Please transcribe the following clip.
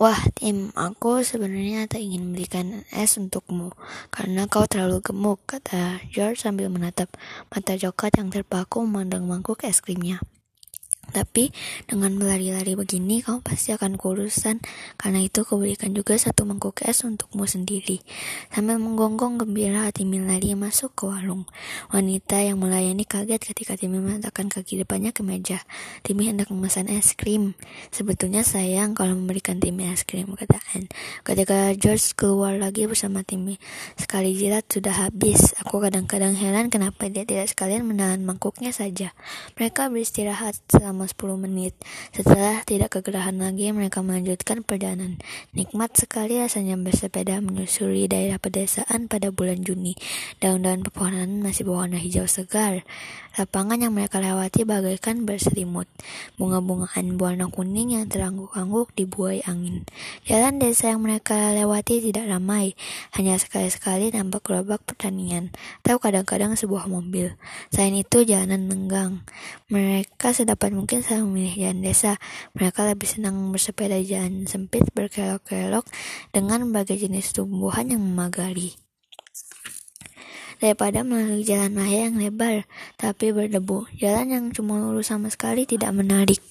Wah, Tim, aku sebenarnya tak ingin memberikan es untukmu karena kau terlalu gemuk, kata George sambil menatap mata coklat yang terpaku memandang mangkuk es krimnya. Tapi dengan berlari-lari begini kamu pasti akan kurusan. Karena itu kuberikan juga satu mangkuk es untukmu sendiri. Sambil menggonggong gembira Timi lari masuk ke warung. Wanita yang melayani kaget ketika Timi meletakkan kaki depannya ke meja. Timi hendak memesan es krim. Sebetulnya sayang kalau memberikan Timi es krim, kata Anne. Ketika George keluar lagi bersama Timi. Sekali jilat sudah habis. Aku kadang-kadang heran kenapa dia tidak sekalian menahan mangkuknya saja. Mereka beristirahat selama selama 10 menit. Setelah tidak kegerahan lagi, mereka melanjutkan perjalanan. Nikmat sekali rasanya bersepeda menyusuri daerah pedesaan pada bulan Juni. Daun-daun pepohonan masih berwarna hijau segar. Lapangan yang mereka lewati bagaikan berselimut. Bunga-bungaan berwarna kuning yang terangguk-angguk dibuai angin. Jalan desa yang mereka lewati tidak ramai. Hanya sekali-sekali nampak gerobak pertanian. Atau kadang-kadang sebuah mobil. Selain itu, jalanan lenggang. Mereka sedapat mungkin mungkin saya memilih jalan desa. Mereka lebih senang bersepeda jalan sempit berkelok-kelok dengan berbagai jenis tumbuhan yang memagari daripada melalui jalan raya yang lebar tapi berdebu. Jalan yang cuma lurus sama sekali tidak menarik.